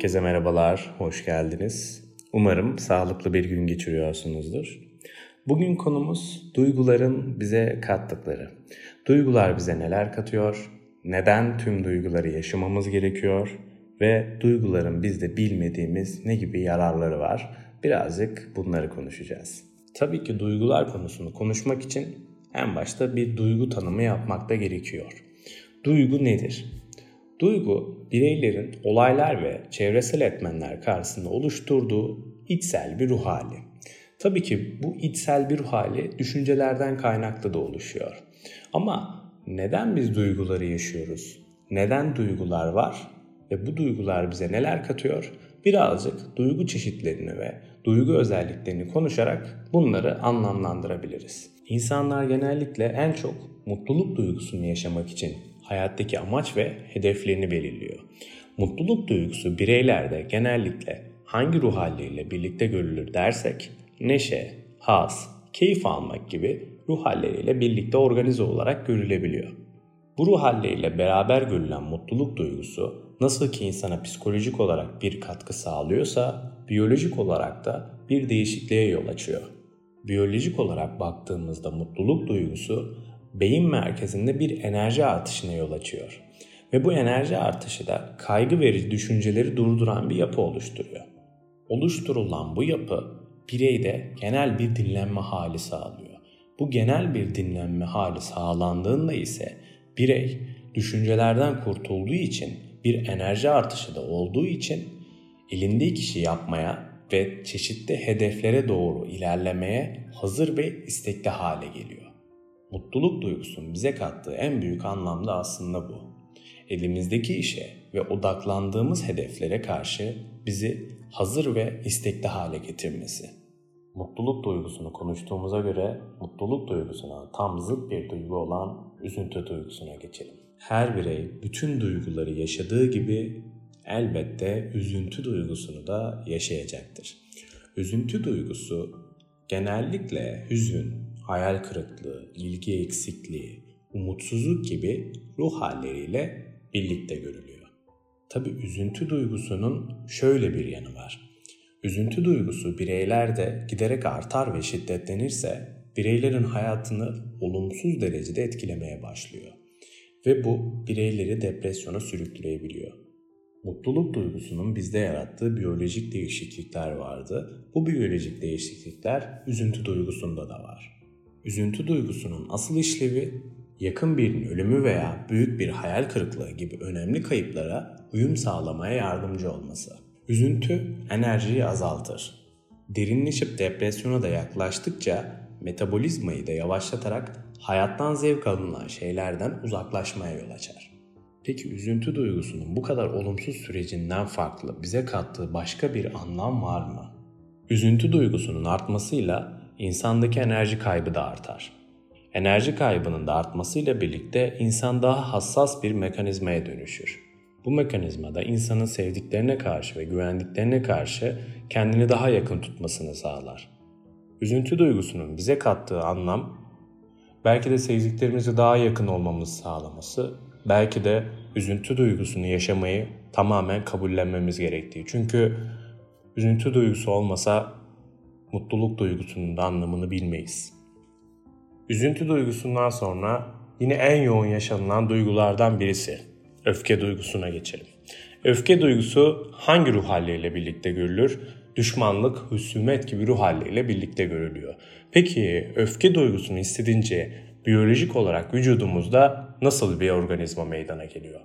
Herkese merhabalar, hoş geldiniz. Umarım sağlıklı bir gün geçiriyorsunuzdur. Bugün konumuz duyguların bize kattıkları. Duygular bize neler katıyor? Neden tüm duyguları yaşamamız gerekiyor? Ve duyguların bizde bilmediğimiz ne gibi yararları var? Birazcık bunları konuşacağız. Tabii ki duygular konusunu konuşmak için en başta bir duygu tanımı yapmak da gerekiyor. Duygu nedir? Duygu, bireylerin olaylar ve çevresel etmenler karşısında oluşturduğu içsel bir ruh hali. Tabii ki bu içsel bir ruh hali düşüncelerden kaynaklı da oluşuyor. Ama neden biz duyguları yaşıyoruz? Neden duygular var? Ve bu duygular bize neler katıyor? Birazcık duygu çeşitlerini ve duygu özelliklerini konuşarak bunları anlamlandırabiliriz. İnsanlar genellikle en çok mutluluk duygusunu yaşamak için hayattaki amaç ve hedeflerini belirliyor. Mutluluk duygusu bireylerde genellikle hangi ruh halleriyle birlikte görülür dersek neşe, haz, keyif almak gibi ruh halleriyle birlikte organize olarak görülebiliyor. Bu ruh halleriyle beraber görülen mutluluk duygusu nasıl ki insana psikolojik olarak bir katkı sağlıyorsa biyolojik olarak da bir değişikliğe yol açıyor. Biyolojik olarak baktığımızda mutluluk duygusu beyin merkezinde bir enerji artışına yol açıyor. Ve bu enerji artışı da kaygı verici düşünceleri durduran bir yapı oluşturuyor. Oluşturulan bu yapı bireyde genel bir dinlenme hali sağlıyor. Bu genel bir dinlenme hali sağlandığında ise birey düşüncelerden kurtulduğu için bir enerji artışı da olduğu için elindeki işi yapmaya ve çeşitli hedeflere doğru ilerlemeye hazır ve istekli hale geliyor. Mutluluk duygusunun bize kattığı en büyük anlamda aslında bu. Elimizdeki işe ve odaklandığımız hedeflere karşı bizi hazır ve istekli hale getirmesi. Mutluluk duygusunu konuştuğumuza göre mutluluk duygusuna tam zıt bir duygu olan üzüntü duygusuna geçelim. Her birey bütün duyguları yaşadığı gibi elbette üzüntü duygusunu da yaşayacaktır. Üzüntü duygusu genellikle hüzün, hayal kırıklığı, ilgi eksikliği, umutsuzluk gibi ruh halleriyle birlikte görülüyor. Tabi üzüntü duygusunun şöyle bir yanı var. Üzüntü duygusu bireylerde giderek artar ve şiddetlenirse bireylerin hayatını olumsuz derecede etkilemeye başlıyor. Ve bu bireyleri depresyona sürükleyebiliyor. Mutluluk duygusunun bizde yarattığı biyolojik değişiklikler vardı. Bu biyolojik değişiklikler üzüntü duygusunda da var. Üzüntü duygusunun asıl işlevi yakın birinin ölümü veya büyük bir hayal kırıklığı gibi önemli kayıplara uyum sağlamaya yardımcı olması. Üzüntü enerjiyi azaltır. Derinleşip depresyona da yaklaştıkça metabolizmayı da yavaşlatarak hayattan zevk alınan şeylerden uzaklaşmaya yol açar. Peki üzüntü duygusunun bu kadar olumsuz sürecinden farklı bize kattığı başka bir anlam var mı? Üzüntü duygusunun artmasıyla insandaki enerji kaybı da artar. Enerji kaybının da artmasıyla birlikte insan daha hassas bir mekanizmaya dönüşür. Bu mekanizmada insanın sevdiklerine karşı ve güvendiklerine karşı kendini daha yakın tutmasını sağlar. Üzüntü duygusunun bize kattığı anlam belki de sevdiklerimize daha yakın olmamızı sağlaması, belki de üzüntü duygusunu yaşamayı tamamen kabullenmemiz gerektiği. Çünkü üzüntü duygusu olmasa mutluluk duygusunun da anlamını bilmeyiz. Üzüntü duygusundan sonra yine en yoğun yaşanılan duygulardan birisi öfke duygusuna geçelim. Öfke duygusu hangi ruh halleriyle birlikte görülür? Düşmanlık, husumet gibi ruh halleriyle birlikte görülüyor. Peki öfke duygusunu hissedince biyolojik olarak vücudumuzda nasıl bir organizma meydana geliyor?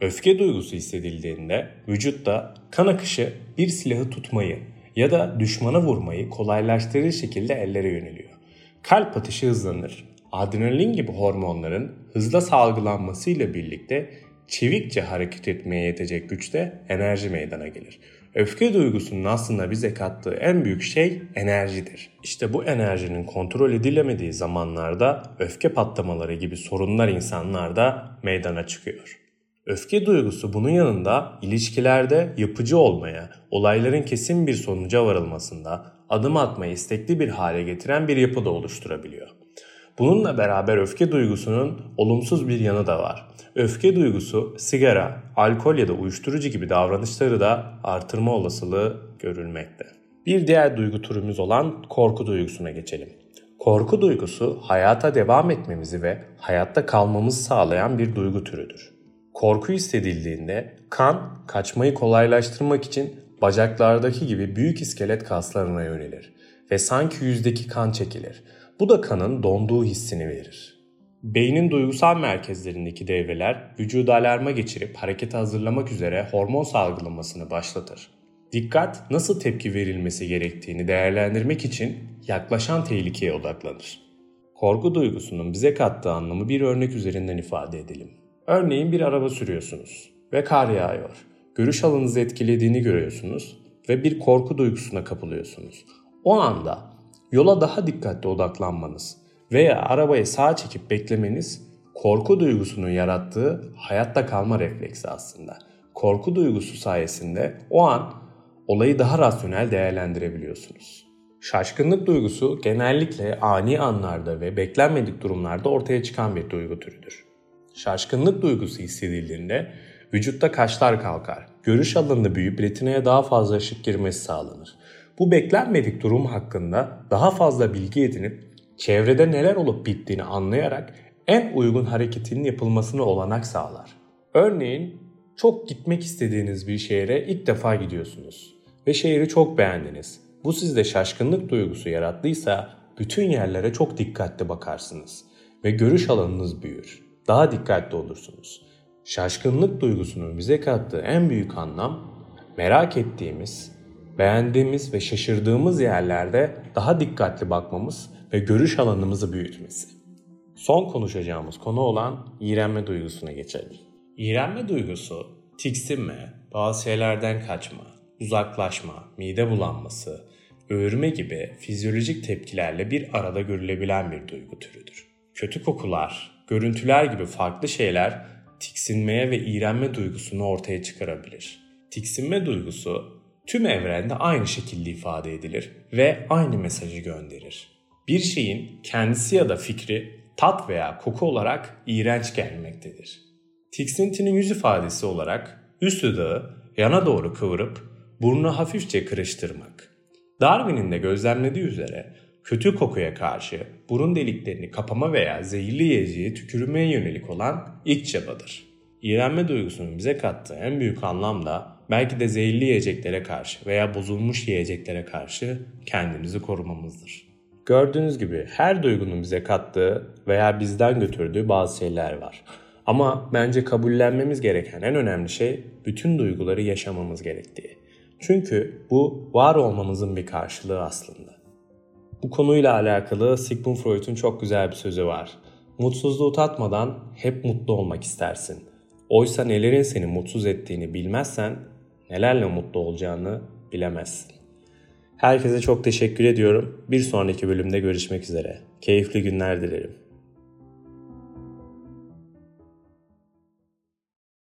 Öfke duygusu hissedildiğinde vücutta kan akışı bir silahı tutmayı ya da düşmana vurmayı kolaylaştırır şekilde ellere yöneliyor. Kalp atışı hızlanır. Adrenalin gibi hormonların hızla salgılanmasıyla birlikte çevikçe hareket etmeye yetecek güçte enerji meydana gelir. Öfke duygusunun aslında bize kattığı en büyük şey enerjidir. İşte bu enerjinin kontrol edilemediği zamanlarda öfke patlamaları gibi sorunlar insanlarda meydana çıkıyor. Öfke duygusu bunun yanında ilişkilerde yapıcı olmaya, olayların kesin bir sonuca varılmasında adım atmayı istekli bir hale getiren bir yapı da oluşturabiliyor. Bununla beraber öfke duygusunun olumsuz bir yanı da var. Öfke duygusu sigara, alkol ya da uyuşturucu gibi davranışları da artırma olasılığı görülmekte. Bir diğer duygu türümüz olan korku duygusuna geçelim. Korku duygusu hayata devam etmemizi ve hayatta kalmamızı sağlayan bir duygu türüdür. Korku hissedildiğinde kan kaçmayı kolaylaştırmak için bacaklardaki gibi büyük iskelet kaslarına yönelir ve sanki yüzdeki kan çekilir. Bu da kanın donduğu hissini verir. Beynin duygusal merkezlerindeki devreler vücudu alarma geçirip harekete hazırlamak üzere hormon salgılamasını başlatır. Dikkat nasıl tepki verilmesi gerektiğini değerlendirmek için yaklaşan tehlikeye odaklanır. Korku duygusunun bize kattığı anlamı bir örnek üzerinden ifade edelim. Örneğin bir araba sürüyorsunuz ve kar yağıyor. Görüş alanınızı etkilediğini görüyorsunuz ve bir korku duygusuna kapılıyorsunuz. O anda yola daha dikkatli odaklanmanız veya arabayı sağa çekip beklemeniz korku duygusunun yarattığı hayatta kalma refleksi aslında. Korku duygusu sayesinde o an olayı daha rasyonel değerlendirebiliyorsunuz. Şaşkınlık duygusu genellikle ani anlarda ve beklenmedik durumlarda ortaya çıkan bir duygu türüdür. Şaşkınlık duygusu hissedildiğinde vücutta kaşlar kalkar, görüş alanında büyüyüp retinaya daha fazla ışık girmesi sağlanır. Bu beklenmedik durum hakkında daha fazla bilgi edinip çevrede neler olup bittiğini anlayarak en uygun hareketinin yapılmasını olanak sağlar. Örneğin çok gitmek istediğiniz bir şehre ilk defa gidiyorsunuz ve şehri çok beğendiniz. Bu sizde şaşkınlık duygusu yarattıysa bütün yerlere çok dikkatli bakarsınız ve görüş alanınız büyür. Daha dikkatli olursunuz. Şaşkınlık duygusunun bize kattığı en büyük anlam merak ettiğimiz, beğendiğimiz ve şaşırdığımız yerlerde daha dikkatli bakmamız ve görüş alanımızı büyütmesi. Son konuşacağımız konu olan iğrenme duygusuna geçelim. İğrenme duygusu, tiksinme, bazı şeylerden kaçma, uzaklaşma, mide bulanması, öğürme gibi fizyolojik tepkilerle bir arada görülebilen bir duygu türüdür. Kötü kokular, görüntüler gibi farklı şeyler tiksinmeye ve iğrenme duygusunu ortaya çıkarabilir. Tiksinme duygusu tüm evrende aynı şekilde ifade edilir ve aynı mesajı gönderir. Bir şeyin kendisi ya da fikri tat veya koku olarak iğrenç gelmektedir. Tiksintinin yüz ifadesi olarak üst dudağı yana doğru kıvırıp burnu hafifçe kırıştırmak. Darwin'in de gözlemlediği üzere kötü kokuya karşı burun deliklerini kapama veya zehirli yiyeceği tükürmeye yönelik olan ilk çabadır. İğrenme duygusunun bize kattığı en büyük anlam da belki de zehirli yiyeceklere karşı veya bozulmuş yiyeceklere karşı kendimizi korumamızdır. Gördüğünüz gibi her duygunun bize kattığı veya bizden götürdüğü bazı şeyler var. Ama bence kabullenmemiz gereken en önemli şey bütün duyguları yaşamamız gerektiği. Çünkü bu var olmamızın bir karşılığı aslında. Bu konuyla alakalı Sigmund Freud'un çok güzel bir sözü var. Mutsuzluğu tatmadan hep mutlu olmak istersin. Oysa nelerin seni mutsuz ettiğini bilmezsen nelerle mutlu olacağını bilemezsin. Herkese çok teşekkür ediyorum. Bir sonraki bölümde görüşmek üzere. Keyifli günler dilerim.